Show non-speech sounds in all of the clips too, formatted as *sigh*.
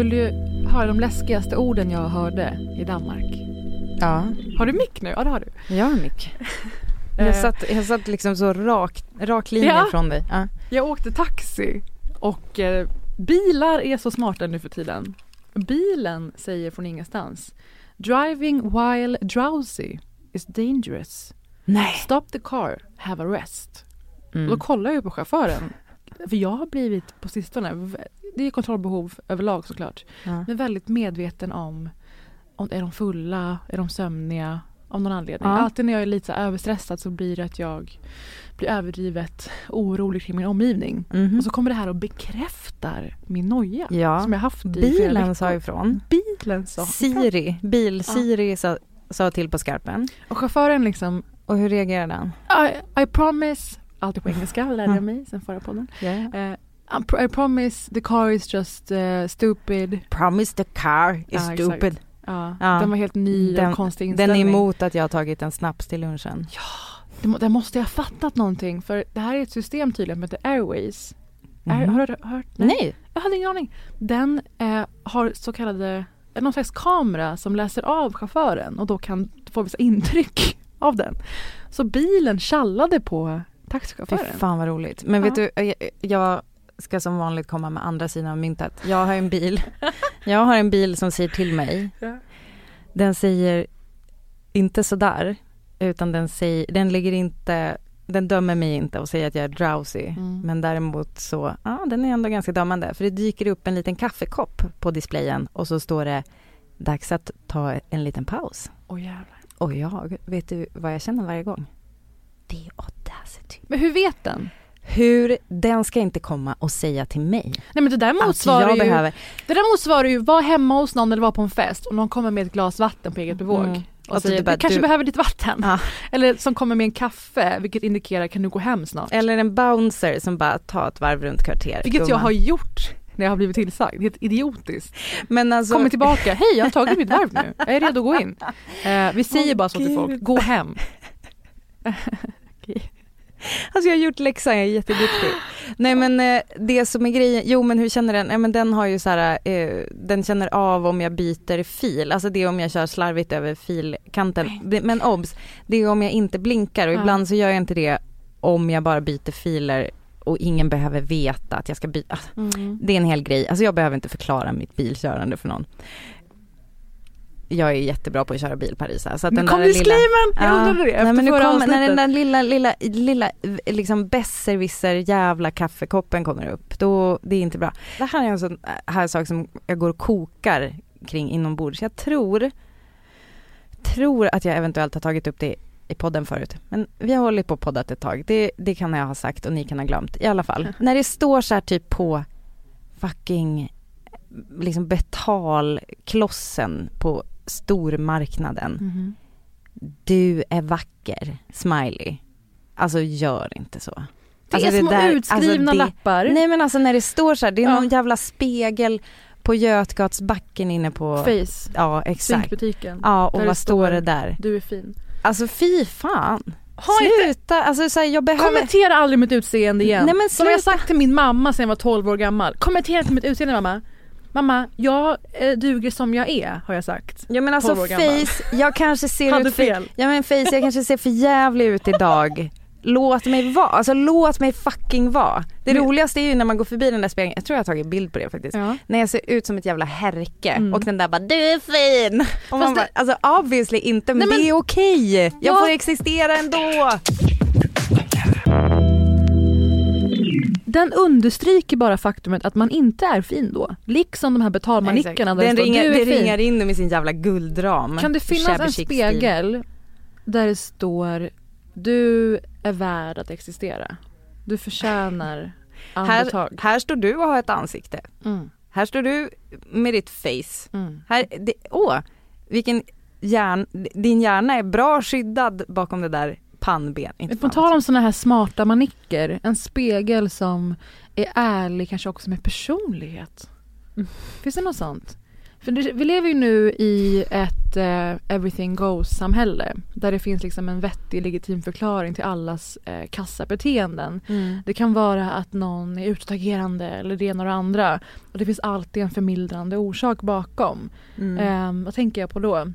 Vill du höra de läskigaste orden jag hörde i Danmark? Ja, Har du mick nu? Ja, det har du. jag har. Jag Eh, satt, jag satt liksom så rak, rak linje Ja. från dig. Ja. Jag åkte taxi och eh, bilar är så smarta nu för tiden. Bilen säger från ingenstans Driving while drowsy is dangerous. Nej. Stop the car, have a rest. Mm. Då kollar jag på chauffören. För jag har blivit på sistone, det är kontrollbehov överlag såklart, Ja. men väldigt medveten om, om är de fulla, är de sömniga, av någon anledning. Ja. Alltid när jag är lite så överstressad så blir det att jag blir överdrivet orolig kring min omgivning. Mhm. Och så kommer det här och bekräftar min noja Ja. som jag haft i Bilen sa ifrån. Bilen sa Siri, bil-Siri sa, sa till på skarpen. Och chauffören liksom Och hur reagerade han? I, I promise, alltid på engelska lärde jag mig sen förra podden. Ja. Eh, I, pr- I promise the car is just eh, stupid. Promise the car is Ja, exakt. stupid. Ja, Ja. Den var helt ny Den- och konstig Den inställning. är emot att jag har tagit en snaps till lunchen. Må- Där måste jag ha fattat någonting för det här är ett system tydligen som heter Airways. Air, Mhm. har du hört? Nej. Jag hade ingen aning. Den eh, har så kallade, eh, någon slags kamera som läser av chauffören och då kan få vissa intryck *laughs* av den. Så bilen tjallade på Fy taxichauffören. fan vad roligt. Men vet du, jag, jag ska som vanligt komma med andra sidan av myntet. Jag har en bil. *laughs* Jag har en bil som säger till mig. Den säger inte sådär, utan den säger, den ligger inte, den dömer mig inte och säger att jag är drowsy. Mm. Men däremot så, ja den är ändå ganska dömande. För det dyker upp en liten kaffekopp på displayen och så står det dags att ta en liten paus. Åh jävlar. Och jag, vet du vad jag känner varje gång? Det är audacity. Men hur vet den? Hur, den ska inte komma och säga till mig Nej men det där att motsvarar jag ju behöver. Det där motsvarar ju vara hemma hos någon eller vara på en fest och någon kommer med ett glas vatten på eget bevåg. Mm. Och säger du bara, du kanske du- behöver ditt vatten. Ja. Eller som kommer med en kaffe vilket indikerar kan du gå hem snart. Eller en bouncer som bara tar ett varv runt kvarteret. Vilket jag har gjort när jag har blivit tillsagd. Helt idiotiskt. Men alltså, Kommer tillbaka, hej jag har tagit mitt varv nu, jag är redo att gå in. *laughs* Eh, vi säger Åh, bara så till folk, gå hem. *laughs* *laughs* *laughs* alltså jag har gjort läxan, jag är jätteduktig. Nej men eh, det som är grejen, jo men hur känner den? Nej men den har ju så här, eh, den känner av om jag byter fil, alltså det är om jag kör slarvigt över filkanten. Men obs, det är om jag inte blinkar och ibland så gör jag inte det om jag bara byter filer och ingen behöver veta att jag ska byta. Alltså, Det är en hel grej, alltså jag behöver inte förklara mitt bilkörande för någon. Jag är jättebra på att köra bil Parisa. Så att den kom där lilla- disclaimern! Jag undrade det efter nej, men nu förra kommer, när den där lilla, lilla, lilla liksom besserwisser jävla kaffekoppen kommer upp, då, det är inte bra. Det här är en sån här sak som jag går och kokar kring inombords. Jag tror, tror att jag eventuellt har tagit upp det i podden förut. Men vi har hållit på och poddat ett tag. Det, det kan jag ha sagt och ni kan ha glömt. I alla fall, när det står så här typ på fucking liksom betalklossen på stormarknaden. Mhm. Du är vacker, smiley. Alltså gör inte så. Det Alltså, är små där- utskrivna alltså, det- lappar. Nej men alltså när det står så här, det är Ja. någon jävla spegel på Götgatsbacken inne på Face, Ja exakt. Ja och Där vad står det där? Du är fin. Alltså fy fan. Ha inte, Sluta, alltså så här, jag behöver kommentera aldrig mitt utseende igen. Nej, men Som jag sluta. sagt till min mamma sedan jag var 12 år gammal. Kommentera inte mitt utseende mamma. Mamma, jag eh, duger som jag är har jag sagt. Ja men alltså 12 år gammal. face, jag kanske ser ut för. Ja men face, jag kanske ser för jävlig ut idag. Låt mig vara, alltså låt mig fucking vara. Det Men- roligaste är ju när man går förbi den där spegeln, jag tror jag har tagit bild på det faktiskt. Ja. När jag ser ut som ett jävla härke Mm. och den där bara du är fin. Och man bara, det- alltså obviously inte men, Nej, men- det är okej. Jag Ja. får existera ändå. Den understryker bara faktumet att man inte är fin då. Liksom de här betalmanickorna där Den det står du är fin. ringar in dem i sin jävla guldram. Kan det finnas en spegel där det står du är värd att existera. Du förtjänar andetag. Här, här står du och har ett ansikte. Mm, Här står du med ditt face. mm. Här, det, åh, vilken hjärn, din hjärna är bra skyddad bakom det där pannben. Inte På tal om såna här smarta manicker, en spegel som är ärlig kanske också med personlighet. Finns det något sånt? För det, vi lever ju nu i ett eh, everything goes-samhälle där det finns liksom en vettig legitim förklaring till allas eh, kassabeteenden. Mm. Det kan vara att någon är utåtagerande eller det ena och det andra. Och det finns alltid en förmildrande orsak bakom. Mm. Ehm, vad tänker jag på då?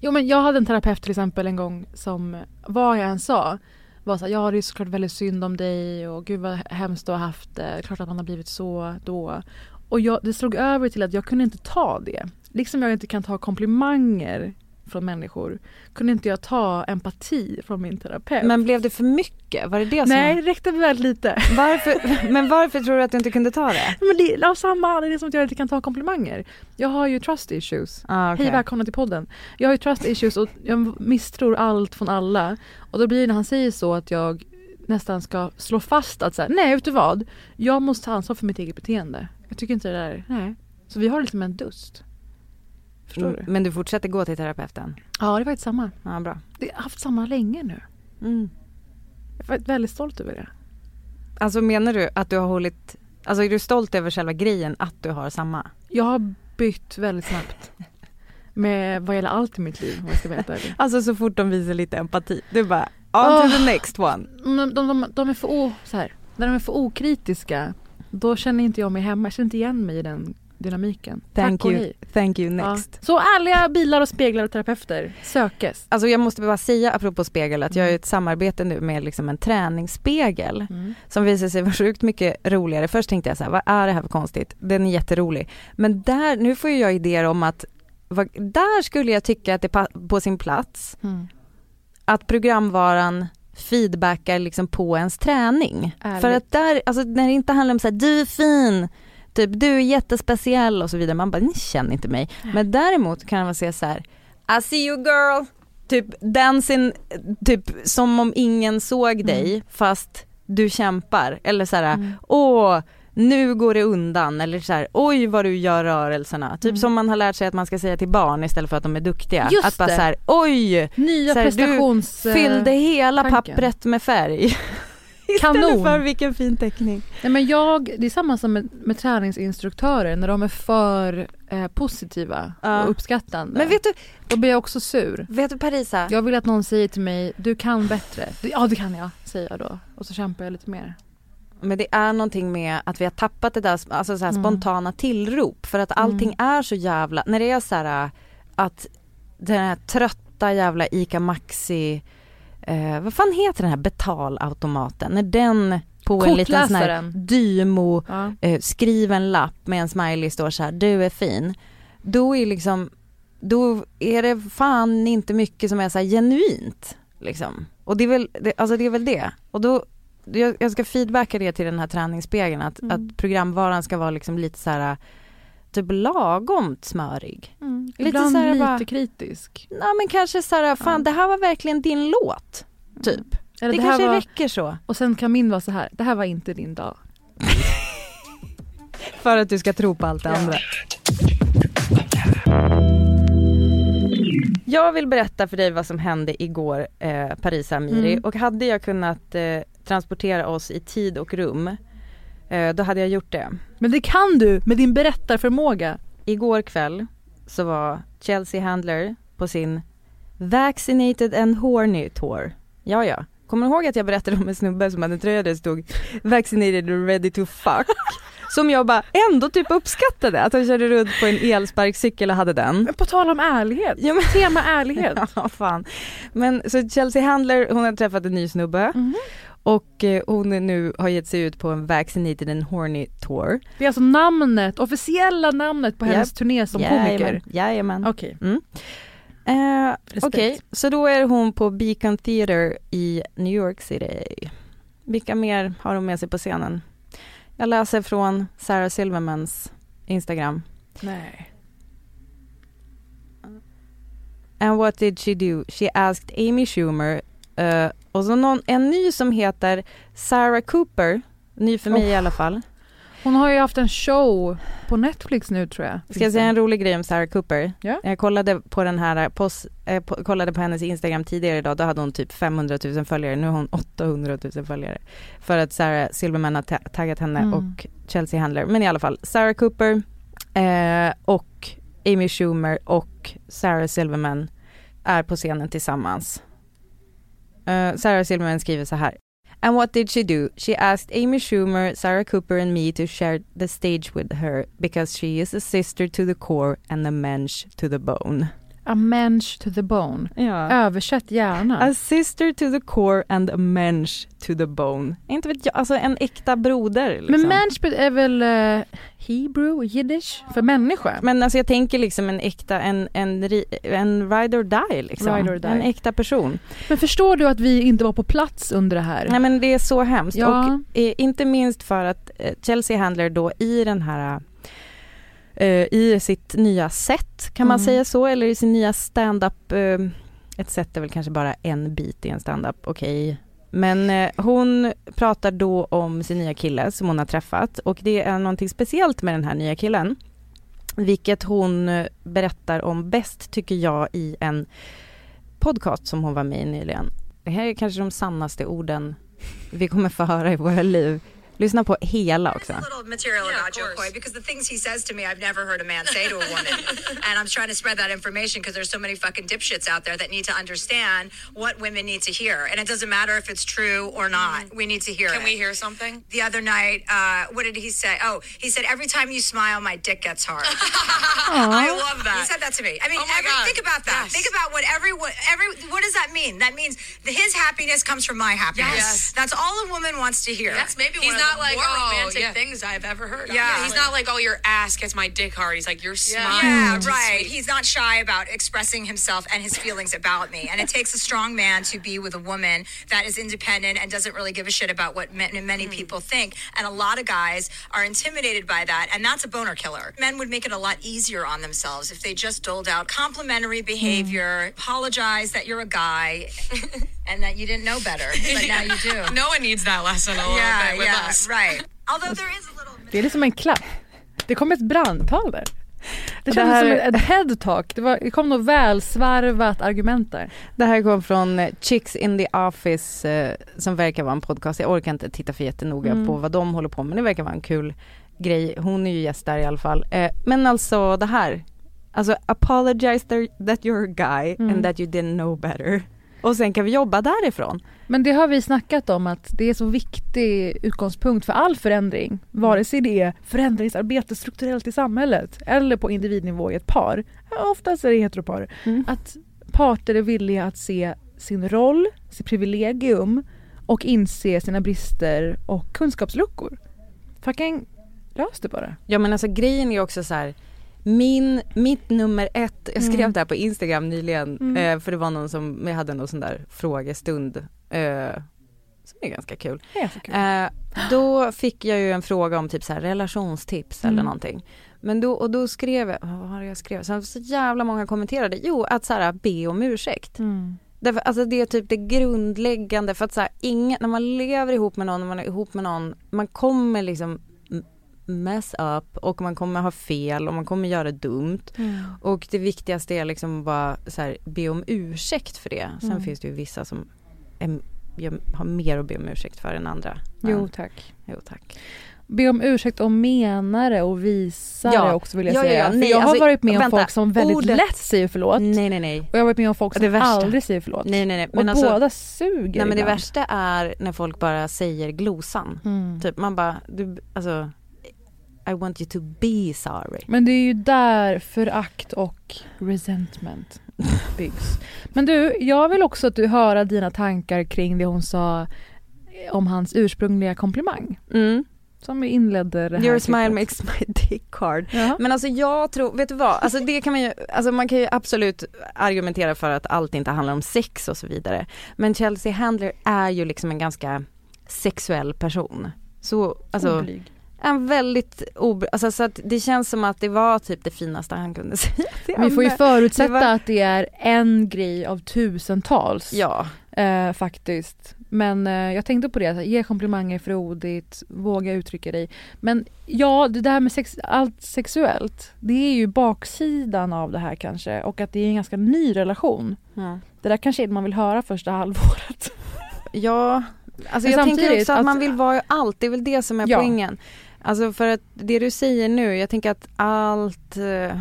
Jo men jag hade en terapeut till exempel en gång som vad jag än sa var så här, ja det är såklart väldigt synd om dig och gud vad hemskt du har haft det, klart att man har blivit så då. Och jag, det slog över till att jag kunde inte ta det. Liksom jag inte kan ta komplimanger från människor kunde inte jag ta empati från min terapeut. Men blev det för mycket? Var det det som Nej, det räckte väldigt lite. Varför, men varför tror du att du inte kunde ta det? *laughs* Men det, av samma anledning som att jag inte kan ta komplimanger. Jag har ju trust issues. Ah, okej. Hej välkomna till podden. Jag har ju trust issues och jag misstror allt från alla. Och då blir det när han säger så att jag nästan ska slå fast att så här, nej vet du vad? Jag måste ta ansvar för mitt eget beteende. Jag tycker inte det där, nej. Så vi har lite med en dust. Förstår Mm, du? Men du fortsätter gå till terapeuten? Ja det är faktiskt samma. Ja, bra. Jag har haft samma länge nu. Mm. Jag är väldigt stolt över det. Alltså menar du att du har hållit, alltså är du stolt över själva grejen att du har samma? Jag har bytt väldigt snabbt. Med vad gäller allt i mitt liv om jag ska helt ärlig. Alltså så fort de visar lite empati, du bara on to the next one. De, de, de är för o, så här, när de är för okritiska då känner inte jag mig hemma, jag känner inte igen mig i den dynamiken. Thank Tack och you, hej. thank you Ja. next. Så ärliga bilar och speglar och terapeuter sökes. Alltså jag måste bara säga apropå spegel att jag Mm. har ett samarbete nu med liksom en träningsspegel som visar sig vara sjukt mycket roligare. Först tänkte jag så här, vad är det här för konstigt? Den är jätterolig. Men där, nu får jag idéer om att vad, där skulle jag tycka att det är på sin plats Mm. att programvaran feedbackar liksom på ens träning. Ärligt. För att där, alltså när det inte handlar om så här, du är fin, typ du är jättespeciell och så vidare, man bara ni känner inte mig. Men däremot kan man säga så här, I see you girl, typ dancing, typ som om ingen såg dig fast du kämpar. Eller så här, Mm. åh nu går det undan eller så här, oj vad du gör rörelserna. Typ Mm. som man har lärt sig att man ska säga till barn istället för att de är duktiga. Just att bara det. så här, oj Nya Så här, du prestations... eh, fyllde hela tanken. pappret med färg. *laughs* Kanon. Istället för vilken fin teckning. Nej, men jag, det är samma som med, med träningsinstruktörer när de är för eh, positiva Ja. och uppskattande. Men vet du, Då blir jag också sur. vet du Parisa? Jag vill att någon säger till mig, du kan bättre. Ja det kan jag, säger jag då. Och så kämpar jag lite mer. Men det är någonting med att vi har tappat det där alltså så Mm. spontana tillrop för att allting är så jävla, när det är så här äh, att den här trötta jävla ICA Maxi, eh, vad fan heter den här betalautomaten, när den på en liten sån här dymo Ja. eh, skriv en lapp med en smiley står så här, du är fin. Då är liksom, då är det fan inte mycket som är så genuint. Liksom. Och det är väl det, alltså det, är väl det. Och då, jag, jag ska feedbacka det till den här träningsspegeln, att, Mm. att programvaran ska vara liksom lite så här typ lagom smörig. Mm. Lite Ibland så här lite bara- kritisk. Nej men kanske så här, fan Ja. det här var verkligen din låt, typ. Eller det, det, här kanske var, räcker så. Och sen kan min vara så här, det här var inte din dag. *laughs* För att du ska tro på allt det Ja. andra. Jag vill berätta för dig vad som hände igår, eh, Parisa Amiri. Mm. Och hade jag kunnat eh, transportera oss i tid och rum då hade jag gjort det. Men det kan du med din berättarförmåga. Igår kväll så var Chelsea Handler på sin Vaccinated and Horny Tour. Ja, ja. Kommer du ihåg att jag berättade om en snubbe som hade en tröja där det stod Vaccinated and ready to fuck? *laughs* Som jag bara ändå typ uppskattade, att han körde runt på en elsparkcykel och hade den. Men på tal om ärlighet, Ja, men- tema ärlighet. *laughs* Ja, fan. Men så Chelsea Handler, hon har träffat en ny snubbe Mhm. Och eh, hon är nu har gett sig ut på en Vaccinated and Horny Tour. Det är alltså namnet, officiella namnet på hennes Japp. turné som Jajamän, komiker. Jajamän. Okej. Mm. Eh. Okej, så då är hon på Beacon Theatre i New York City. Vilka mer har hon med sig på scenen? Jag läser från Sarah Silvermans Instagram. Nej. And what did she do? She asked Amy Schumer eh, och så någon, en ny som heter Sarah Cooper, ny för mig Oh. i alla fall. Hon har ju haft en show på Netflix nu tror jag. Ska jag säga en rolig grej om Sarah Cooper? Ja. Jag kollade på den här, pos, eh, på, kollade på hennes Instagram tidigare idag, då hade hon typ 500 000 följare, nu har hon 800 000 följare. För att Sarah Silverman har ta- taggat henne Mm. och Chelsea Handler. Men i alla fall, Sarah Cooper eh, och Amy Schumer och Sarah Silverman är på scenen tillsammans. Uh, Sarah Silverman skriver så här. And what did she do? She asked Amy Schumer, Sarah Cooper and me to share the stage with her because she is a sister to the core and a mensch to the bone. A mensch to the bone. Ja. Översätt gärna. A sister to the core and a mensch to the bone. Inte vet jag, alltså en äkta broder. Liksom. Men mensch är väl uh, hebrew, jiddisch, för människa? Men alltså jag tänker liksom en äkta, en, en, en ride or die liksom. Ride or die. En äkta person. Men förstår du att vi inte var på plats under det här? Nej men det är så hemskt. Ja. Och eh, inte minst för att eh, Chelsea Handler då i den här eh, i sitt nya set, kan man Mm. säga så? Eller i sin nya stand-up, eh, ett set är väl kanske bara en bit i en stand-up, okej. Men eh, hon pratar då om sin nya kille som hon har träffat och det är någonting speciellt med den här nya killen. Vilket hon eh, berättar om bäst tycker jag i en podcast som hon var med i nyligen. Det här är kanske de sannaste orden vi kommer få höra i våra liv. Lyssna på hela också. a little material about Joe Coy because the things he says to me, I've never heard a man say to a woman. *laughs* and I'm trying to spread that information because there's so many fucking dipshits out there that need to understand what women need to hear. And it doesn't matter if it's true or not. We need to hear Can it. we hear something? The other night, uh, what did he say? Oh, he said, every time you smile, my dick gets hard. *laughs* I love that. He said that to me. I mean, Oh my every, God. think about that. Yes. Think about what every, every, what does that mean? That means his happiness comes from my happiness. Yes. That's all a woman wants to hear. That's maybe He's one not of the like, more oh, romantic yeah. things I've ever heard. Yeah. he's not like, oh, your ass gets my dick hard. He's like, your smile. Yeah, is right. He's not shy about expressing himself and his feelings about me. And it takes a strong man to be with a woman that is independent and doesn't really give a shit about what many, many Hmm. people think. And a lot of guys are intimidated by that. And that's a boner killer. Men would make it a lot easier on themselves if they just doled out complimentary behavior, apologize that you're a guy *laughs* and that you didn't know better, but now *laughs* you do. No one needs that lesson a little yeah, bit with yeah, us. right. Although there is a little. Det är liksom en klapp. Det kom ett brandtal där. Det Det kändes här- som ett head-talk. Det, var, det kom något välsvarvat argument där. Det här kom från eh, Chicks in the Office eh, som verkar vara en podcast. Jag orkar inte titta för jättenoga Mm. på vad de håller på med. Men det verkar vara en kul grej. Hon är ju gäst där i alla fall. Eh, men alltså det här. Alltså apologize that you're a guy Mm. and that you didn't know better. Och sen kan vi jobba därifrån. Men det har vi snackat om att det är så viktig utgångspunkt för all förändring. Vare sig det är förändringsarbete strukturellt i samhället eller på individnivå i ett par. Oftast är det heteropar. Mm. Att parter är villiga att se sin roll, sitt privilegium och inse sina brister och kunskapsluckor. Fucking lös det bara. Ja men alltså grejen är också så här. Min, mitt nummer ett, jag skrev Mm. det här på Instagram nyligen Mm. eh, för det var någon som, jag hade någon sån där frågestund eh, som är ganska kul. Är kul. Eh, då fick jag ju en fråga om typ så här relationstips eller Mm. någonting. Men då, och då skrev jag, vad det jag skrev? Så, så jävla många kommenterade, jo att så här be om ursäkt. Mm. Därför, alltså det är typ det grundläggande för att så här, ingen, när man lever ihop med någon, när man är ihop med någon, man kommer liksom mess up och man kommer ha fel och man kommer göra dumt. Mm. Och det viktigaste är liksom bara så här, be om ursäkt för det. Sen Mm. finns det ju vissa som är, har mer att be om ursäkt för än andra. Men- Jo tack. Jo tack. be om ursäkt och mena det och visa Ja. också vill jag Ja, ja, säga. ja. För Nej, jag har alltså, varit med om vänta. folk som väldigt Ordet- lätt säger förlåt. Nej nej nej. Och jag har varit med om folk som aldrig säger förlåt. Nej nej nej. och alltså, båda suger nej men det värsta är när folk bara säger glosan. Mm. Typ man bara, du, alltså I want you to be sorry. Men det är ju där förakt och resentment byggs. Men du, jag vill också att du höra dina tankar kring det hon sa om hans ursprungliga komplimang. Mm. Som vi inledde det här Your smile klippet. makes my dick hard. Ja. Men alltså jag tror, vet du vad, alltså det kan man ju, alltså man kan ju absolut argumentera för att allt inte handlar om sex och så vidare. Men Chelsea Handler är ju liksom en ganska sexuell person. Så, alltså Oblyg. En väldigt ob... Alltså så att det känns som att det var typ det finaste han kunde *laughs* säga till Vi får ju förutsätta Det var- att det är en grej av tusentals. Ja, Eh, faktiskt. Men eh, jag tänkte på det, ge komplimanger frodigt, våga uttrycka dig. Men ja, det där med sex, allt sexuellt, det är ju baksidan av det här kanske. Och att det är en ganska ny relation. Det där kanske är det man vill höra första halvåret. ja. Alltså Men jag tänker också att, att- man vill vara allt, det är väl det som är Ja. poängen. Alltså för att det du säger nu, jag tänker att allt eh,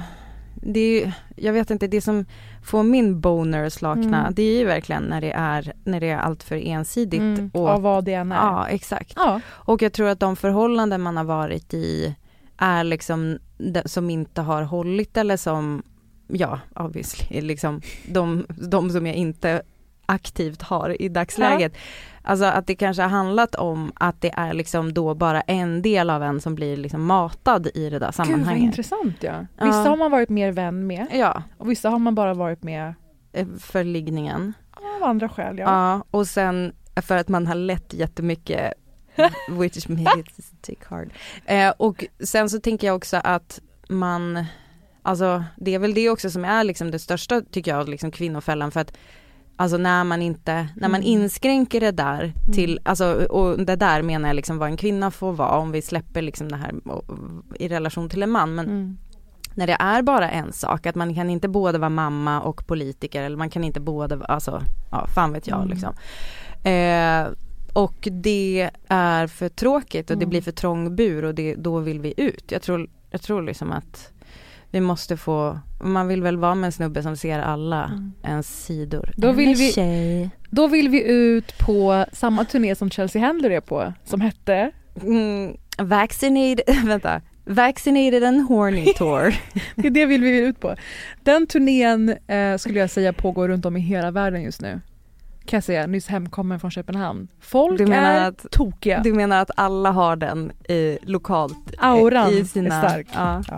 det är, ju- jag vet inte, det som får min boner slakna, Mm. det är ju verkligen när det är, när det är allt för ensidigt. Mm, och, av vad det än är. ja, exakt. Ja. Och jag tror att de förhållanden man har varit i är liksom de, som inte har hållit eller som, ja obviously, liksom de, de som jag inte aktivt har i dagsläget. Alltså att det kanske har handlat om att det är liksom då bara en del av en som blir liksom matad i det där Gud vad sammanhanget. intressant ja. Vissa Ja. har man varit mer vän med Ja, och vissa har man bara varit med eh, förligningen. av andra skäl. Ja. Ja. och sen för att man har lett jättemycket *laughs* which made it tick hard. Eh, och sen så tänker jag också att man, alltså det är väl det också som är liksom det största tycker jag, liksom kvinnofällan för att Alltså när man inte, när man Mm. inskränker det där till, alltså och det där menar jag liksom vad en kvinna får vara om vi släpper liksom det här i relation till en man men Mm. när det är bara en sak, att man kan inte både vara mamma och politiker eller man kan inte både, alltså, ja fan vet jag Mm. liksom. Eh, och det är för tråkigt och det Mm. blir för trång bur och det, då vill vi ut. Jag tror, jag tror liksom att vi måste få, man vill väl vara med en snubbe som ser alla Mm. ens sidor. Då vill vi- tjej. Då vill vi ut på samma turné som Chelsea Handler är på, som hette Mm, vaccinated, *laughs* vänta, vaccinated and horny *laughs* tour. Det är det vill vi ut på. Den turnén eh, skulle jag säga pågår runt om i hela världen just nu. Kan jag säga, nyss hemkommen från Köpenhamn. Folk Du menar är att- tokiga. Du menar att alla har den i, lokalt eh, Auran i sina, är stark. Ja. Ja.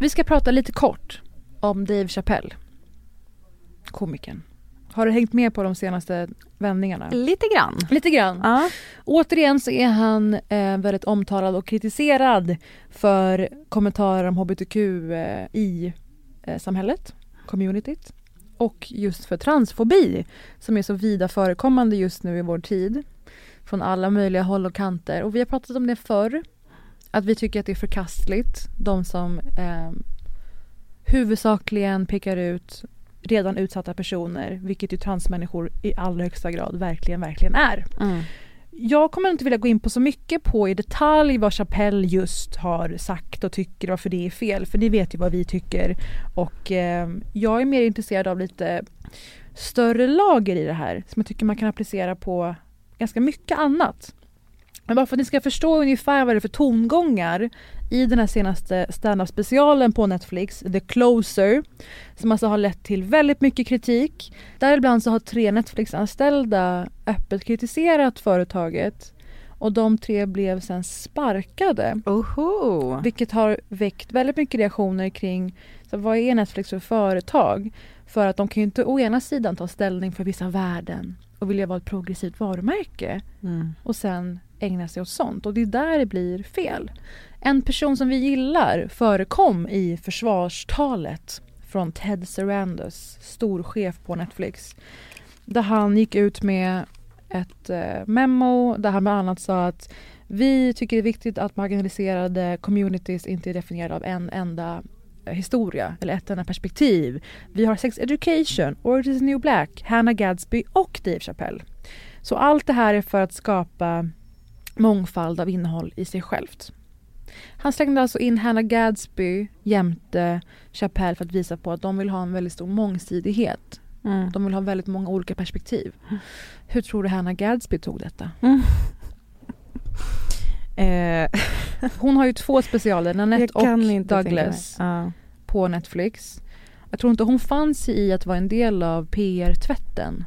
Vi ska prata lite kort om Dave Chappelle. Komikern. Har du hängt med på de senaste vändningarna? Lite grann. Lite grann. Ja. Återigen så är han eh, väldigt omtalad och kritiserad för kommentarer om hbtq eh, i eh, samhället, communityt. Och just för transfobi som är så vida förekommande just nu i vår tid. Från alla möjliga håll och kanter. Och vi har pratat om det förr. Att vi tycker att det är förkastligt. De som eh, huvudsakligen pekar ut redan utsatta personer, vilket ju transmänniskor i allra högsta grad verkligen, verkligen är. Mm. jag kommer inte vilja gå in på så mycket på i detalj vad Chappelle just har sagt och tycker varför det är fel. För ni vet ju vad vi tycker. Och eh, jag är mer intresserad av lite större lager i det här som jag tycker man kan applicera på ganska mycket annat. Men bara för att ni ska förstå ungefär vad det är för tongångar i den här senaste stand-up specialen på Netflix, The Closer, som alltså har lett till väldigt mycket kritik. Däribland så har tre Netflix-anställda öppet kritiserat företaget och de tre blev sen sparkade. Oho. Vilket har väckt väldigt mycket reaktioner kring så vad är Netflix för företag? För att de kan ju inte å ena sidan ta ställning för vissa värden och vilja vara ett progressivt varumärke Mm. och sen ägna sig åt sånt. Och det är där det blir fel. En person som vi gillar förekom i försvarstalet från Ted Sarandos, storchef på Netflix. Där han gick ut med ett eh, memo där han bland annat sa att vi tycker det är viktigt att marginaliserade communities inte är definierade av en enda historia eller ett enda perspektiv. Vi har Sex Education, Orange is the New Black, Hannah Gadsby och Dave Chappelle. Så allt det här är för att skapa mångfald av innehåll i sig självt. Han slängde alltså in Hannah Gadsby jämte Chappelle för att visa på att de vill ha en väldigt stor mångsidighet. Mm. De vill ha väldigt många olika perspektiv. Hur tror du Hannah Gadsby tog detta? Mm. *laughs* Eh, Hon har ju två specialer, Nanette och Douglas på Netflix. Jag tror inte hon fann sig i att vara en del av PR-tvätten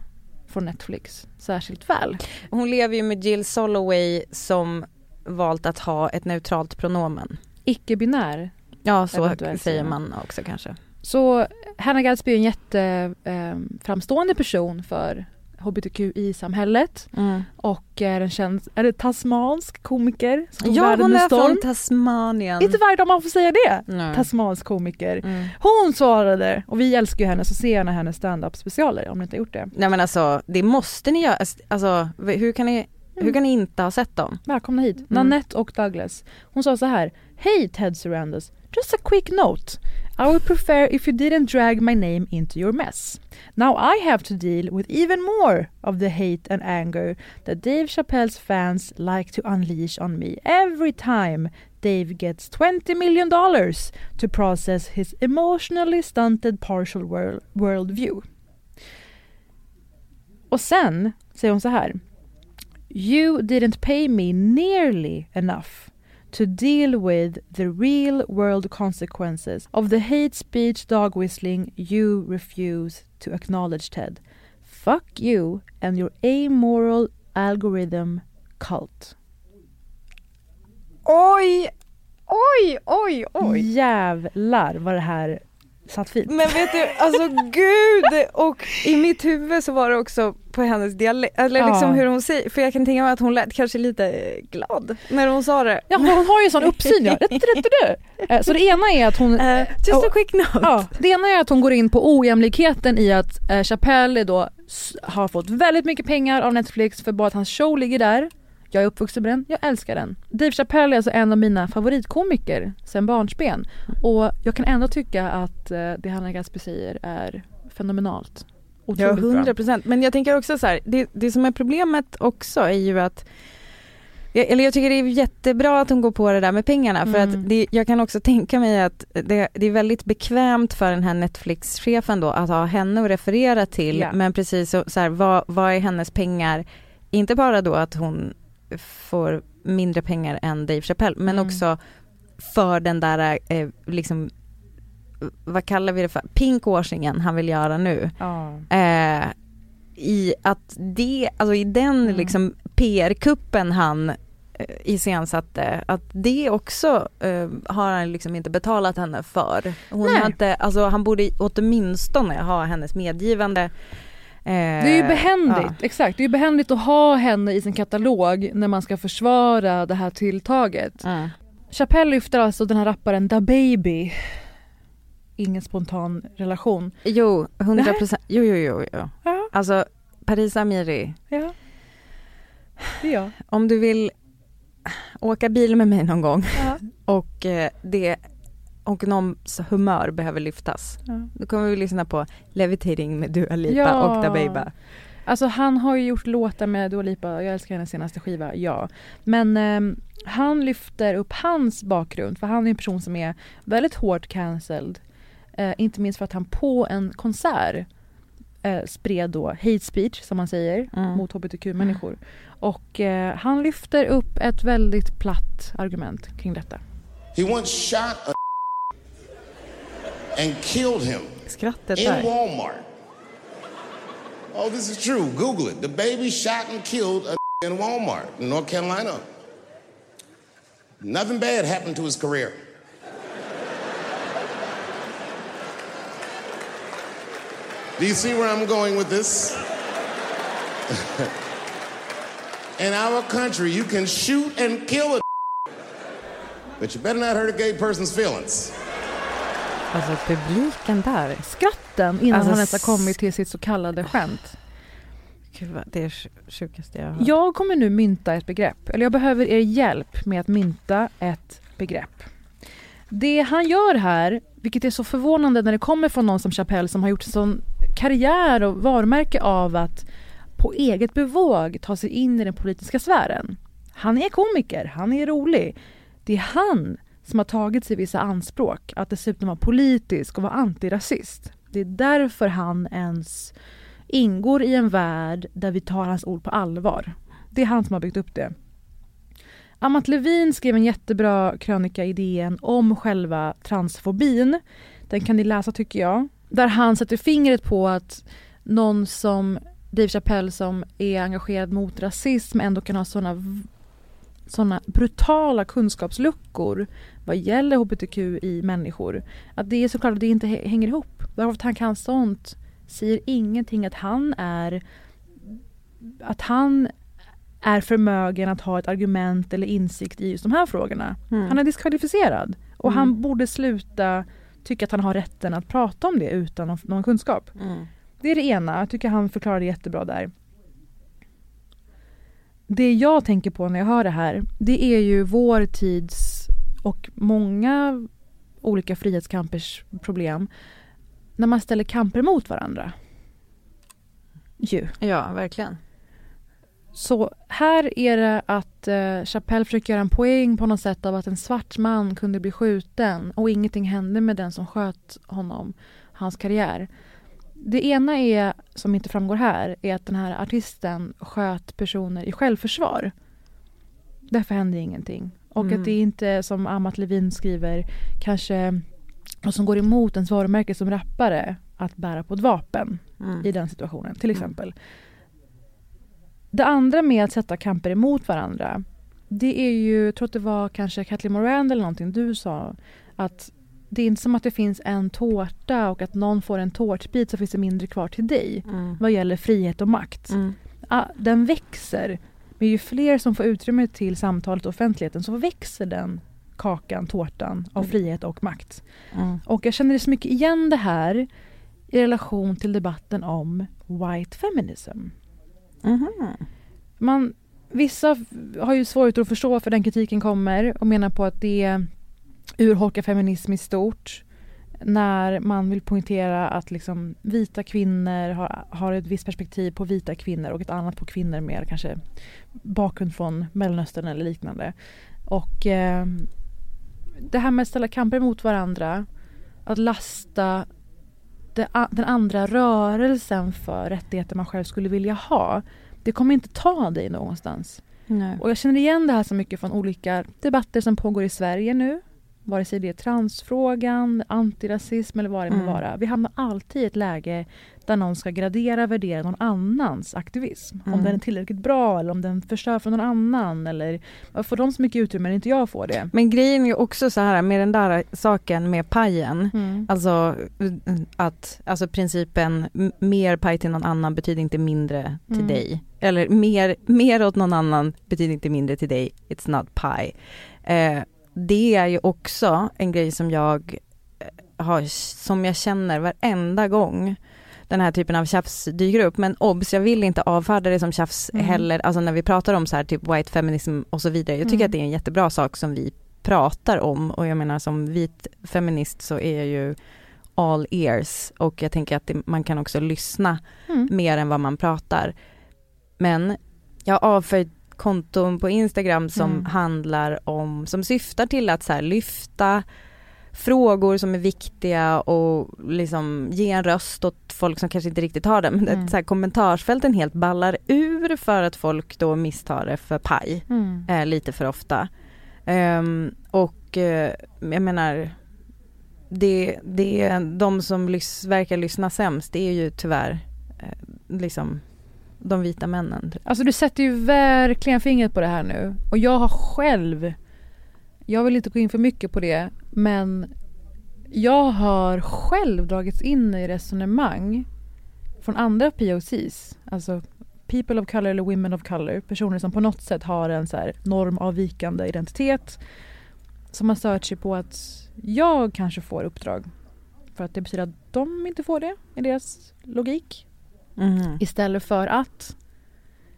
från Netflix särskilt väl. Hon lever ju med Jill Soloway som valt att ha ett neutralt pronomen. Icke-binär. Ja så säger man också kanske. Så Hannah Gadsby är en jätteframstående eh, person för hbtqi-samhället Mm. och är en känd, är det tasmansk komiker som tog Ja världen hon med är storm. från Tasmanien. Inte varje dag man får säga det! Nej. Tasmansk komiker. Mm. Hon svarade och vi älskar ju henne så se gärna hennes stand-up specialer om ni inte gjort det. Nej men alltså det måste ni göra, alltså hur kan ni, hur kan ni inte ha sett dem? Välkomna hit, Nanette och Douglas. Hon sa så här. Hej Ted Sarandos, just a quick note. I would prefer if you didn't drag my name into your mess. Now I have to deal with even more of the hate and anger that Dave Chappelle's fans like to unleash on me every time Dave gets 20 million dollars to process his emotionally stunted partial world worldview. Och sen säger hon så här. You didn't pay me nearly enough to deal with the real world consequences of the hate speech dog whistling you refuse to acknowledge, Ted. Fuck you and your amoral algorithm cult. Oj! Oj, oj, Jävlar vad det här satt fint. Men vet du, alltså gud! Och i mitt huvud så var det också på hennes dialekt, eller Ja. liksom hur hon säger, för jag kan tänka mig att hon lät kanske lite glad när hon sa det. Ja, hon har ju sån uppsyn ja. Rätt, rätt, du. Eh, Så det ena är att hon... Eh, just a quick note. Ja, det ena är att hon går in på ojämlikheten i att eh, Chappelle då har fått väldigt mycket pengar av Netflix för bara att hans show ligger där. Jag är uppvuxen med den, jag älskar den. Dave Chappelle är alltså en av mina favoritkomiker sen barnsben. Och jag kan ändå tycka att eh, det Hanna Gadsby säger är fenomenalt. Ja, Otroligt bra. 100 procent. Men jag tänker också så här, det, det som är problemet också är ju att eller jag tycker det är jättebra att hon går på det där med pengarna för Mm. att det, jag kan också tänka mig att det, det är väldigt bekvämt för den här Netflix-chefen då att ha henne att referera till Ja. men precis så, så här, vad, vad är hennes pengar? Inte bara då att hon får mindre pengar än Dave Chappelle men Mm. också för den där eh, liksom vad kallar vi det för, pinkwashingen han vill göra nu. Ja. Eh, I att det, alltså i den Mm. liksom PR-kuppen han eh, iscensatte, att det också eh, har han liksom inte betalat henne för. Hon Nej. har inte, alltså han borde åtminstone ha hennes medgivande. Eh, Det är ju behändigt, exakt. Det är ju behändigt att ha henne i sin katalog när man ska försvara det här tilltaget. Ja. Mm. Chappelle lyfter alltså den här rapparen Da Baby. Ingen spontan relation. Jo, 100 procent, jo jo jo. jo. Ja, Alltså Paris Amiri, ja. Det är jag. om du vill åka bil med mig någon gång Ja. *laughs* och eh, det och någons humör behöver lyftas. Ja. Då kommer vi lyssna på Levitating med Dua Lipa Ja. och Da Baby. Alltså han har ju gjort låtar med Dua Lipa, jag älskar hennes senaste skiva, ja. Men ehm, han lyfter upp hans bakgrund, för han är en person som är väldigt hårt cancelled. Eh, inte minst för att han på en konsert eh, spred då hate speech, som man säger, Mm. mot hbtq-människor. Och eh, han lyfter upp ett väldigt platt argument kring detta. He once shot a and killed him Skrattet in där. Walmart. Oh, this is true. Google it. The baby shot and killed a in Walmart in North Carolina. Nothing bad happened to his career. Do you see where I'm going with this? in our country, you can shoot and kill a *laughs* but you better not hurt a gay person's feelings. Alltså publiken där. Skratten innan Alltså, han ens har kommit till sitt så kallade skämt. Gud, vad- det är sjukaste jag har hört. Jag kommer nu mynta ett begrepp, eller jag behöver er hjälp med att mynta ett begrepp. Det han gör här, vilket är så förvånande när det kommer från någon som Chappelle som har gjort en sån karriär och varumärke av att på eget bevåg ta sig in i den politiska sfären. Han är komiker, han är rolig. Det är han som har tagit sig vissa anspråk att dessutom vara politisk och vara antirasist. Det är därför han ens ingår i en värld där vi tar hans ord på allvar. Det är han som har byggt upp det. Amat Levin skrev en jättebra krönika i DN om själva transfobin. Den kan ni läsa tycker jag. Där han sätter fingret på att någon som Dave Chappelle som är engagerad mot rasism ändå kan ha såna såna brutala kunskapsluckor vad gäller hbtq i människor. Att det är såklart att det inte hä- hänger ihop. Bara för att han kan sånt säger ingenting att han är att han är förmögen att ha ett argument eller insikt i just de här frågorna. Mm. Han är diskvalificerad och Mm. han borde sluta tycka att han har rätten att prata om det utan någon, någon kunskap. Mm. Det är det ena, jag tycker han förklarade jättebra där. Det jag tänker på när jag hör det här, det är ju vår tids och många olika frihetskampers problem när man ställer kamper mot varandra. Ju. Ja, verkligen. Så här är det att eh, Chappelle försöker göra en poäng på något sätt av att en svart man kunde bli skjuten och ingenting hände med den som sköt honom, hans karriär. Det ena är, som inte framgår här, är att den här artisten sköt personer i självförsvar. Därför hände ingenting. Och Mm. att det inte, som Amat Levin skriver, kanske vad som går emot ens varumärke som rappare att bära på ett vapen Mm. i den situationen, till exempel. Det andra med att sätta kamper emot varandra, det är ju, jag tror att det var kanske Kathleen Moran eller någonting du sa, att det är inte som att det finns en tårta och att någon får en tårtbit så finns det mindre kvar till dig Mm. vad gäller frihet och makt. Mm. Ah, Den växer, men ju fler som får utrymme till samtalet och offentligheten så växer den kakan, tårtan av Mm. frihet och makt. Mm. Och jag känner så mycket igen det här i relation till debatten om white feminism. Mhm. Man, vissa har ju svårt att förstå varför den kritiken kommer och menar på att det urholkar feminism i stort. När man vill poängtera att liksom vita kvinnor har, har ett visst perspektiv på vita kvinnor och ett annat på kvinnor med kanske bakgrund från Mellanöstern eller liknande. Och eh, det här med att ställa kamper mot varandra, att lasta den andra rörelsen för rättigheter man själv skulle vilja ha. Det kommer inte ta dig någonstans. Nej. Och jag känner igen det här så mycket från olika debatter som pågår i Sverige nu. Vare sig det är transfrågan, antirasism eller vad det må Mm. vara. Vi hamnar alltid i ett läge där någon ska gradera, värdera någon annans aktivism. Om Mm. den är tillräckligt bra eller om den förstör för någon annan. Eller får de så mycket utrymme när inte jag får det? Men grejen är också så här med den där saken med pajen. Mm. Alltså att alltså principen mer paj till någon annan betyder inte mindre till Mm. dig. Eller mer, mer åt någon annan betyder inte mindre till dig. It's not pie. Eh, det är ju också en grej som jag eh, har, som jag känner varenda gång den här typen av tjafs dyker upp. Men obs, jag vill inte avfärda det som tjafs Mm. heller, alltså när vi pratar om så här typ white feminism och så vidare. Jag tycker Mm. att det är en jättebra sak som vi pratar om och jag menar som vit feminist så är jag ju all ears och jag tänker att det, man kan också lyssna Mm. mer än vad man pratar. Men jag avföljt konton på Instagram som Mm. handlar om, som syftar till att så lyfta frågor som är viktiga och liksom ge en röst åt folk som kanske inte riktigt har det. Men Mm. så här, kommentarsfälten helt ballar ur för att folk då misstar det för paj Mm. eh, lite för ofta. Ehm, och eh, jag menar, det, det är de som lys, verkar lyssna sämst, det är ju tyvärr eh, liksom de vita männen. Typ. Alltså du sätter ju verkligen fingret på det här nu. Och jag har själv, jag vill inte gå in för mycket på det, men jag har själv dragits in i resonemang från andra POCs, alltså people of color eller women of color, personer som på något sätt har en så här normavvikande identitet som har stört sig på att jag kanske får uppdrag för att det betyder att de inte får det i deras logik. Mhm. Istället för att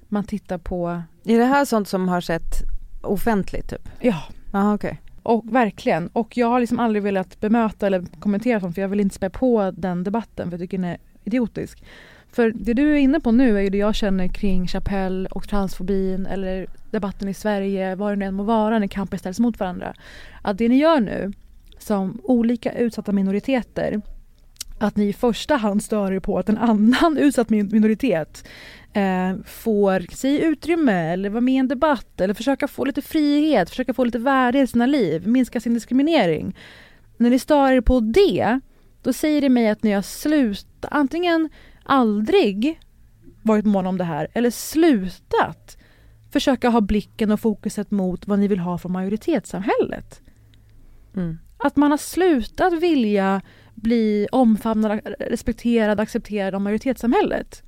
man tittar på, Är det här sånt som har sett offentligt typ? ja, Jaha okej. och verkligen. Och jag har liksom aldrig velat bemöta eller kommentera sånt för jag vill inte spä på den debatten för jag tycker den är idiotisk. För det du är inne på nu är ju det jag känner kring Chapelle och transfobin eller debatten i Sverige, vad det nu än må vara när kamper ställs mot varandra. Att det ni gör nu som olika utsatta minoriteter att ni i första hand stör er på att en annan *laughs* utsatt min- minoritet eh, får sig utrymme eller vara med i en debatt eller försöka få lite frihet, försöka få lite värde i sina liv, minska sin diskriminering. När ni stör er på det, då säger det mig att ni har slutat, antingen aldrig varit måna om det här eller slutat försöka ha blicken och fokuset mot vad ni vill ha från majoritetssamhället. Mm. Att man har slutat vilja bli omfamnad, respekterad, accepterad av majoritetssamhället.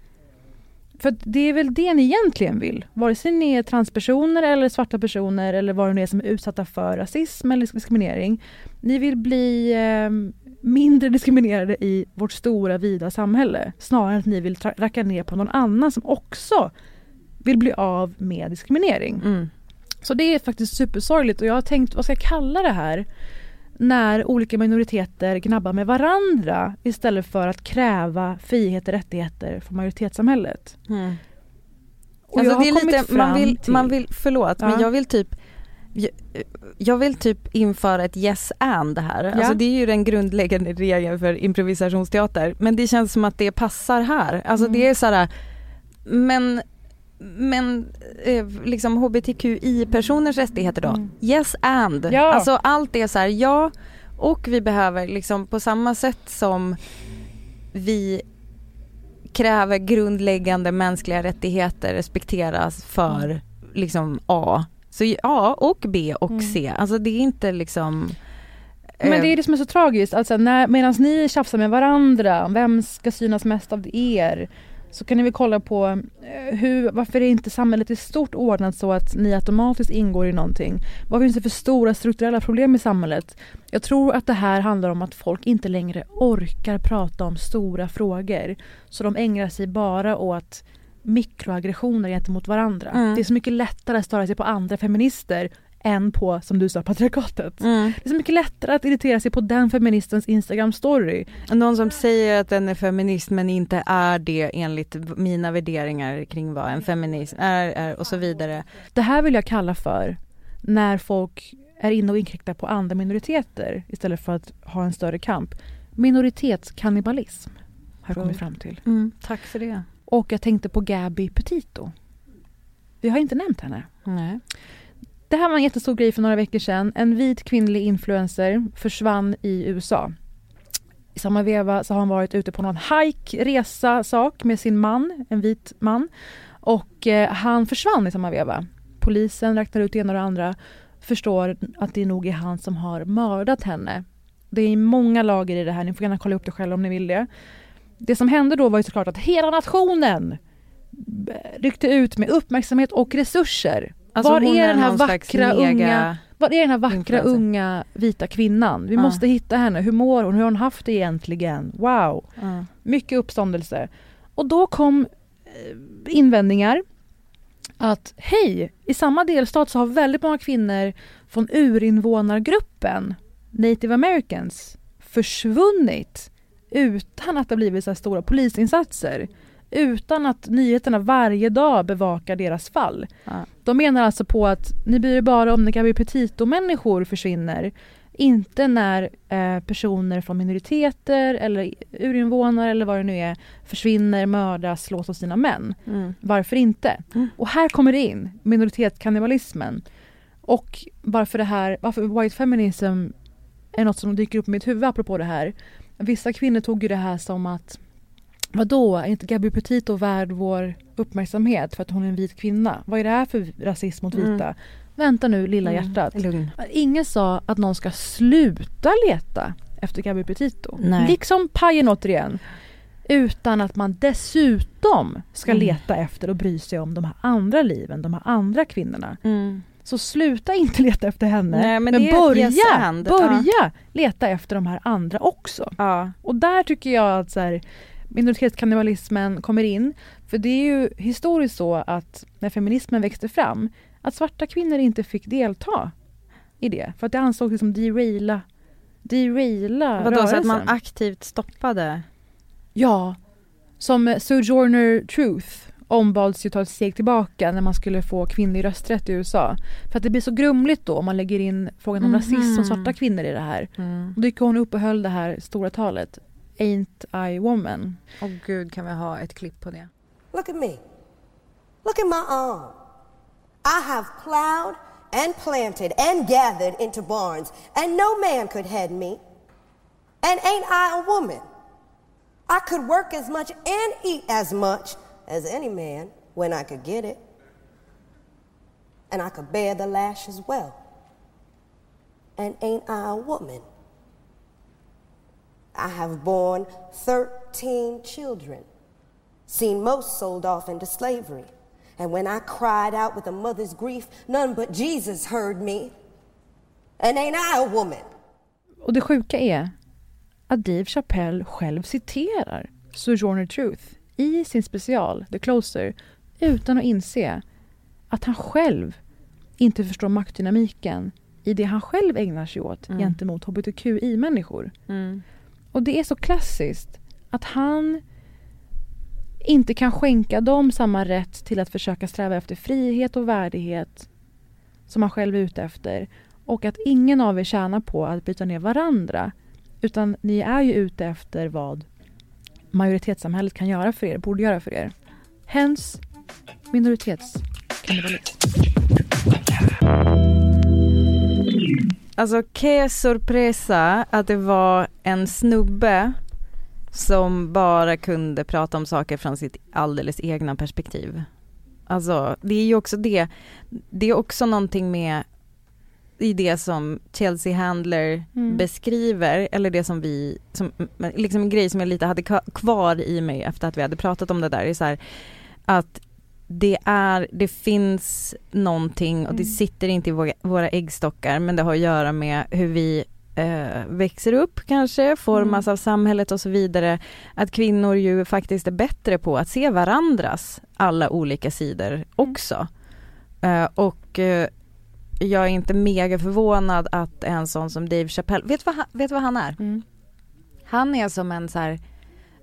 För det är väl det ni egentligen vill. Vare sig ni är transpersoner eller svarta personer eller vad det nu är som är utsatta för rasism eller diskriminering. Ni vill bli eh, mindre diskriminerade i vårt stora vida samhälle. Snarare än att ni vill racka ner på någon annan som också vill bli av med diskriminering. Mm. Så det är faktiskt supersorgligt och jag har tänkt, vad ska jag kalla det här? När olika minoriteter gnabbar med varandra istället för att kräva frihet och rättigheter från majoritetssamhället. Mm. Och Alltså jag har det kommit lite, man vill, till- man vill, förlåt Ja. men jag vill typ jag, vill typ införa ett yes and här. Alltså det är ju den grundläggande regeln för improvisationsteater. Men det känns som att det passar här. Alltså Mm. det är såhär, men, men eh, liksom hbtqi-personers rättigheter då? Mm. Yes and. Ja. Alltså allt är så här, ja och vi behöver liksom på samma sätt som vi kräver grundläggande mänskliga rättigheter respekteras för liksom A. Så A och B och Mm. C. Alltså det är inte liksom Men eh, det är det som är så tragiskt, alltså medan ni tjafsar med varandra, vem ska synas mest av er? Så kan ni väl kolla på eh, hur, varför är inte samhället i stort ordnat så att ni automatiskt ingår i någonting? Vad finns det för stora strukturella problem i samhället? Jag tror att det här handlar om att folk inte längre orkar prata om stora frågor. Så de ägnar sig bara åt mikroaggressioner gentemot varandra. Mm. Det är så mycket lättare att störa sig på andra feminister än på, som du sa, patriarkatet. mm. Det är så mycket lättare att irritera sig på den feministens Instagram-story. Någon som säger att den är feminist men inte är det enligt mina värderingar kring vad en feminist är, är och så vidare. Det här vill jag kalla för när folk är inne och inkräktar på andra minoriteter istället för att ha en större kamp. Minoritetskannibalism har jag kommit fram till. tack för det. Och jag tänkte på Gabby Petito. Vi har inte nämnt henne. Nej. Det här var en jättestor grej för några veckor sedan. En vit kvinnlig influencer försvann i USA. I samma veva så har hon varit ute på någon hike, resa, sak med sin man, en vit man. Och eh, han försvann i samma veva. Polisen räknar ut det ena och det andra. Förstår att det nog är han som har mördat henne. Det är många lager i det här, ni får gärna kolla upp det själva om ni vill det. Det som hände då var ju såklart att hela nationen ryckte ut med uppmärksamhet och resurser. Alltså Var är den här vackra unga var är den här vackra unga vita kvinnan? Vi Ja. måste hitta henne. Hur mår hon? Hur har hon haft det egentligen? Wow! Ja. Mycket uppståndelse. Och då kom eh, invändningar att hej, i samma delstat så har väldigt många kvinnor från urinvånargruppen native americans försvunnit utan att det har blivit så här stora polisinsatser. Utan att nyheterna varje dag bevakar deras fall. Ja. De menar alltså på att ni bryr er bara om när Gabi Petito-människor försvinner. Inte när eh, personer från minoriteter eller urinvånare eller vad det nu är försvinner, mördas, slås av sina män. Mm. Varför inte? Och här kommer det in, minoritetskannibalismen. Och varför det här, varför white feminism är något som dyker upp i mitt huvud apropå det här. Vissa kvinnor tog ju det här som att Vadå, är inte Gabi Petito värd vår uppmärksamhet för att hon är en vit kvinna? Vad är det här för rasism mot vita? Mm. Vänta nu lilla Mm, hjärtat. lugn. Ingen sa att någon ska sluta leta efter Gabi Petito. Nej. Liksom pajen återigen. Utan att man dessutom ska Mm. leta efter och bry sig om de här andra liven, de här andra kvinnorna. Mm. Så sluta inte leta efter henne, Nej, men men, börja, yes börja leta efter de här andra också. Ja. Och där tycker jag att så här, minoritetskannibalismen kommer in. För det är ju historiskt så att när feminismen växte fram, att svarta kvinnor inte fick delta i det. För att det ansågs liksom deraila, deraila Vadå, så att rörelsen. man aktivt stoppade? Ja. Som Sojourner Truth ombads ju ta ett steg tillbaka när man skulle få kvinnlig rösträtt i USA. För att det blir så grumligt då om man lägger in frågan om Mhm. rasism och svarta kvinnor i det här. Mm. Då gick hon upp och höll det här stora talet. Ain't I woman? Åh gud, kan vi ha ett klipp på det? Look at me. Look at my arm. I have plowed and planted and gathered into barns, and no man could head me. And ain't I a woman? I could work as much and eat as much as any man when I could get it. And I could bear the lash as well. And ain't I a woman? I have borne 13 children, seen most sold off into slavery. And when I cried out with a mother's grief, none but Jesus heard me. And ain't I a woman? Och det sjuka är att Dave Chappelle själv citerar Sojourner Truth i sin special The Closer utan att inse att han själv inte förstår maktdynamiken i det han själv ägnar sig åt Mm. gentemot hbtqi-människor. Mm. Och det är så klassiskt att han inte kan skänka dem samma rätt till att försöka sträva efter frihet och värdighet som han själv är ute efter. Och att ingen av er tjänar på att bryta ner varandra. Utan ni är ju ute efter vad majoritetssamhället kan göra för er, borde göra för er. Hens minoritetskannibalism. Alltså que sorpresa att det var en snubbe som bara kunde prata om saker från sitt alldeles egna perspektiv. Alltså det är ju också det, det är också någonting med i det som Chelsea Handler Mm. beskriver, eller det som vi, som, liksom en grej som jag lite hade kvar i mig efter att vi hade pratat om det där, är så här, att det är, det finns någonting och det Mm. sitter inte i våra, våra äggstockar men det har att göra med hur vi eh, växer upp kanske, formas Mm. av samhället och så vidare. Att kvinnor ju faktiskt är bättre på att se varandras alla olika sidor också. Eh, och eh, jag är inte mega förvånad att en sån som Dave Chappelle, vet du vad han, vet vad han är? Mm. Han är som en så här,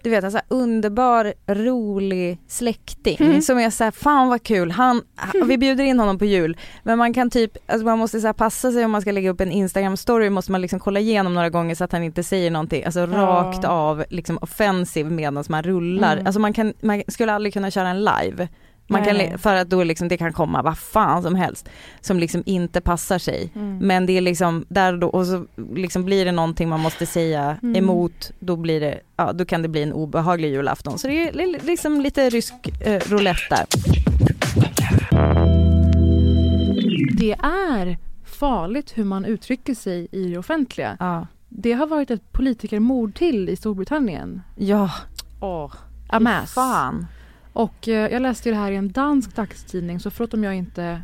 du vet en så underbar, rolig släkting Mm. som är så här, fan vad kul, han, vi bjuder in honom på jul men man kan typ, alltså man måste så passa sig om man ska lägga upp en instagram story måste man liksom kolla igenom några gånger så att han inte säger någonting, alltså Ja. rakt av liksom offensiv medan man rullar, Mm. alltså man kan, man skulle aldrig kunna köra en live man kan, för att då liksom det kan komma vad fan som helst som liksom inte passar sig. Mm. Men det är liksom där och då och så liksom blir det någonting man måste säga Mm. emot, då blir det, ja då kan det bli en obehaglig julafton. Så det är li- liksom lite rysk eh, roulette där. Det är farligt hur man uttrycker sig i det offentliga. Ja. Det har varit ett politikermord till i Storbritannien. Ja. Åh. Amas. Fan. Och eh, jag läste det här i en dansk dagstidning så förlåt om jag inte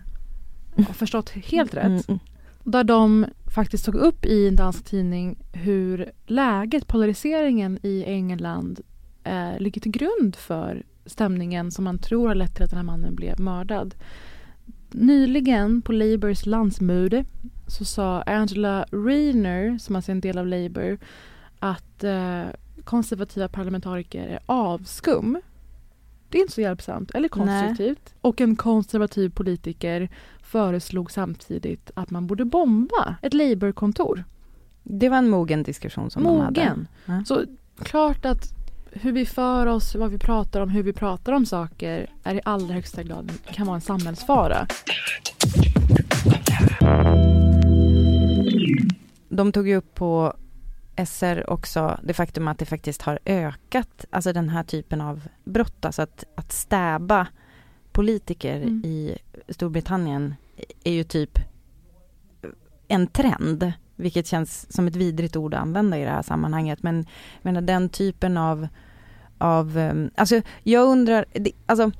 har förstått helt rätt. Mm, mm. Där de faktiskt tog upp i en dansk tidning hur läget, polariseringen i England eh, ligger till grund för stämningen som man tror har lett till att den här mannen blev mördad. Nyligen på Labours landsmöte så sa Angela Rayner, som alltså är en del av Labour, att eh, konservativa parlamentariker är avskum. Det är inte så hjälpsamt eller konstruktivt. Och en konservativ politiker föreslog samtidigt att man borde bomba ett Labourkontor. Det var en mogen diskussion som de hade. Mogen. Ja. Så klart att hur vi för oss, vad vi pratar om, hur vi pratar om saker är i allra högsta grad kan vara en samhällsfara. De tog ju upp på SR också det faktum att det faktiskt har ökat, alltså den här typen av brott, alltså att, att stäba politiker Mm. i Storbritannien är ju typ en trend, vilket känns som ett vidrigt ord att använda i det här sammanhanget, men jag den typen av, av um, alltså jag undrar, det, alltså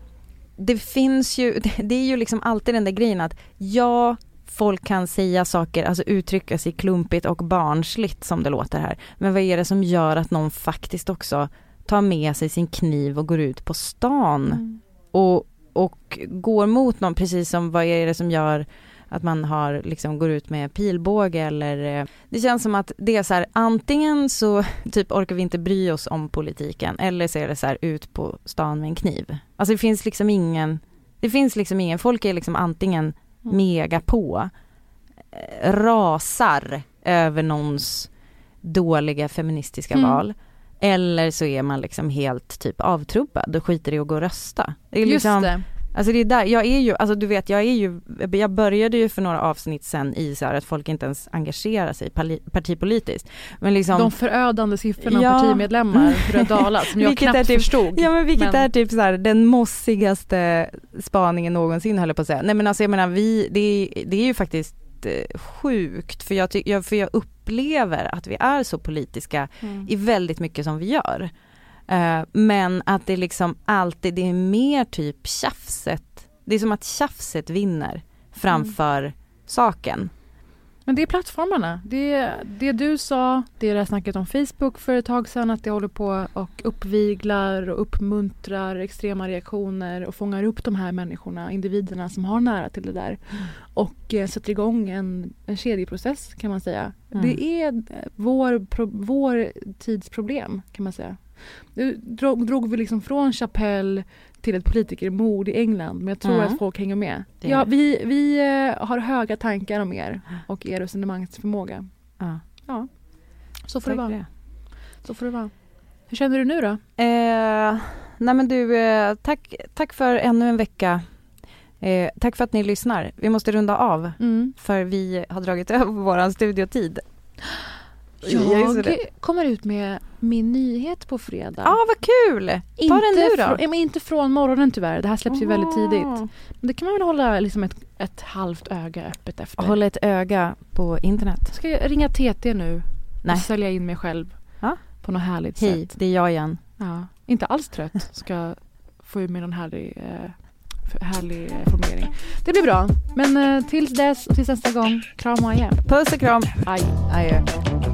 det finns ju, *laughs* det, är ju liksom alltid den där grejen att ja, folk kan säga saker, alltså uttrycka sig klumpigt och barnsligt som det låter här. Men vad är det som gör att någon faktiskt också tar med sig sin kniv och går ut på stan Mm. och, och går mot någon, precis som vad är det som gör att man har liksom går ut med pilbåge eller eh, det känns som att det är så här antingen så *laughs* typ orkar vi inte bry oss om politiken eller så är det så här ut på stan med en kniv. Alltså det finns liksom ingen, det finns liksom ingen, folk är liksom antingen Mm. mega på, eh, rasar över någons dåliga feministiska Mm. val. Eller så är man liksom helt typ avtrubbad och skiter i att gå och rösta. Det är Just liksom, det. Alltså det är där, jag är ju, alltså du vet jag är ju, jag började ju för några avsnitt sen i så här att folk inte ens engagerar sig partipolitiskt. Men liksom De förödande siffrorna Ja. partimedlemmar, har dalat, som jag *laughs* knappt är typ- förstod. Ja men vilket Men- är typ så här, den mossigaste spaningen någonsin höll jag på att säga. Nej men alltså jag menar vi, det, är- det är ju faktiskt eh, sjukt för jag, för jag upplever att vi är så politiska Mm. i väldigt mycket som vi gör. Eh, men att det liksom alltid, det är mer typ tjafset, det är som att tjafset vinner framför saken. Men det är plattformarna. Det, det du sa, det är det här snacket om Facebook för ett tag sedan, att det håller på och uppviglar och uppmuntrar extrema reaktioner och fångar upp de här människorna, individerna som har nära till det där och eh, sätter igång en, en kedjeprocess kan man säga. Mm. Det är eh, vår, pro, vår tids problem kan man säga. Nu drog, drog vi liksom från Chapelle till ett politikermord i England men jag tror Mm. att folk hänger med. Det- Ja, vi, vi eh, har höga tankar om er och er resonemangsförmåga. Ja. Ja, så får det Tack för vara. Så får det vara. Hur känner du nu då? Eh, nej men du, eh, tack, tack för ännu en vecka. Eh, tack för att ni lyssnar. Vi måste runda av för vi har dragit över vår studiotid. Jag Jag kommer ut med min nyhet på fredag. Ja, ah, vad kul! Ta den nu då. Från, men inte från morgonen tyvärr. Det här släpps ju väldigt Aha. tidigt. Men det kan man väl hålla liksom ett, ett halvt öga öppet efter. Hålla ett öga på internet. Ska jag ringa TT nu Nej. och sälja in mig själv Ja. på något härligt Hej, sätt? det är jag igen. Ja, inte alls trött. Ska få ur mig någon härlig, eh, härlig eh, formulering. Det blir bra. Men eh, tills dess och tills nästa gång, kram och adjö. Puss och kram. Aj. Adjö.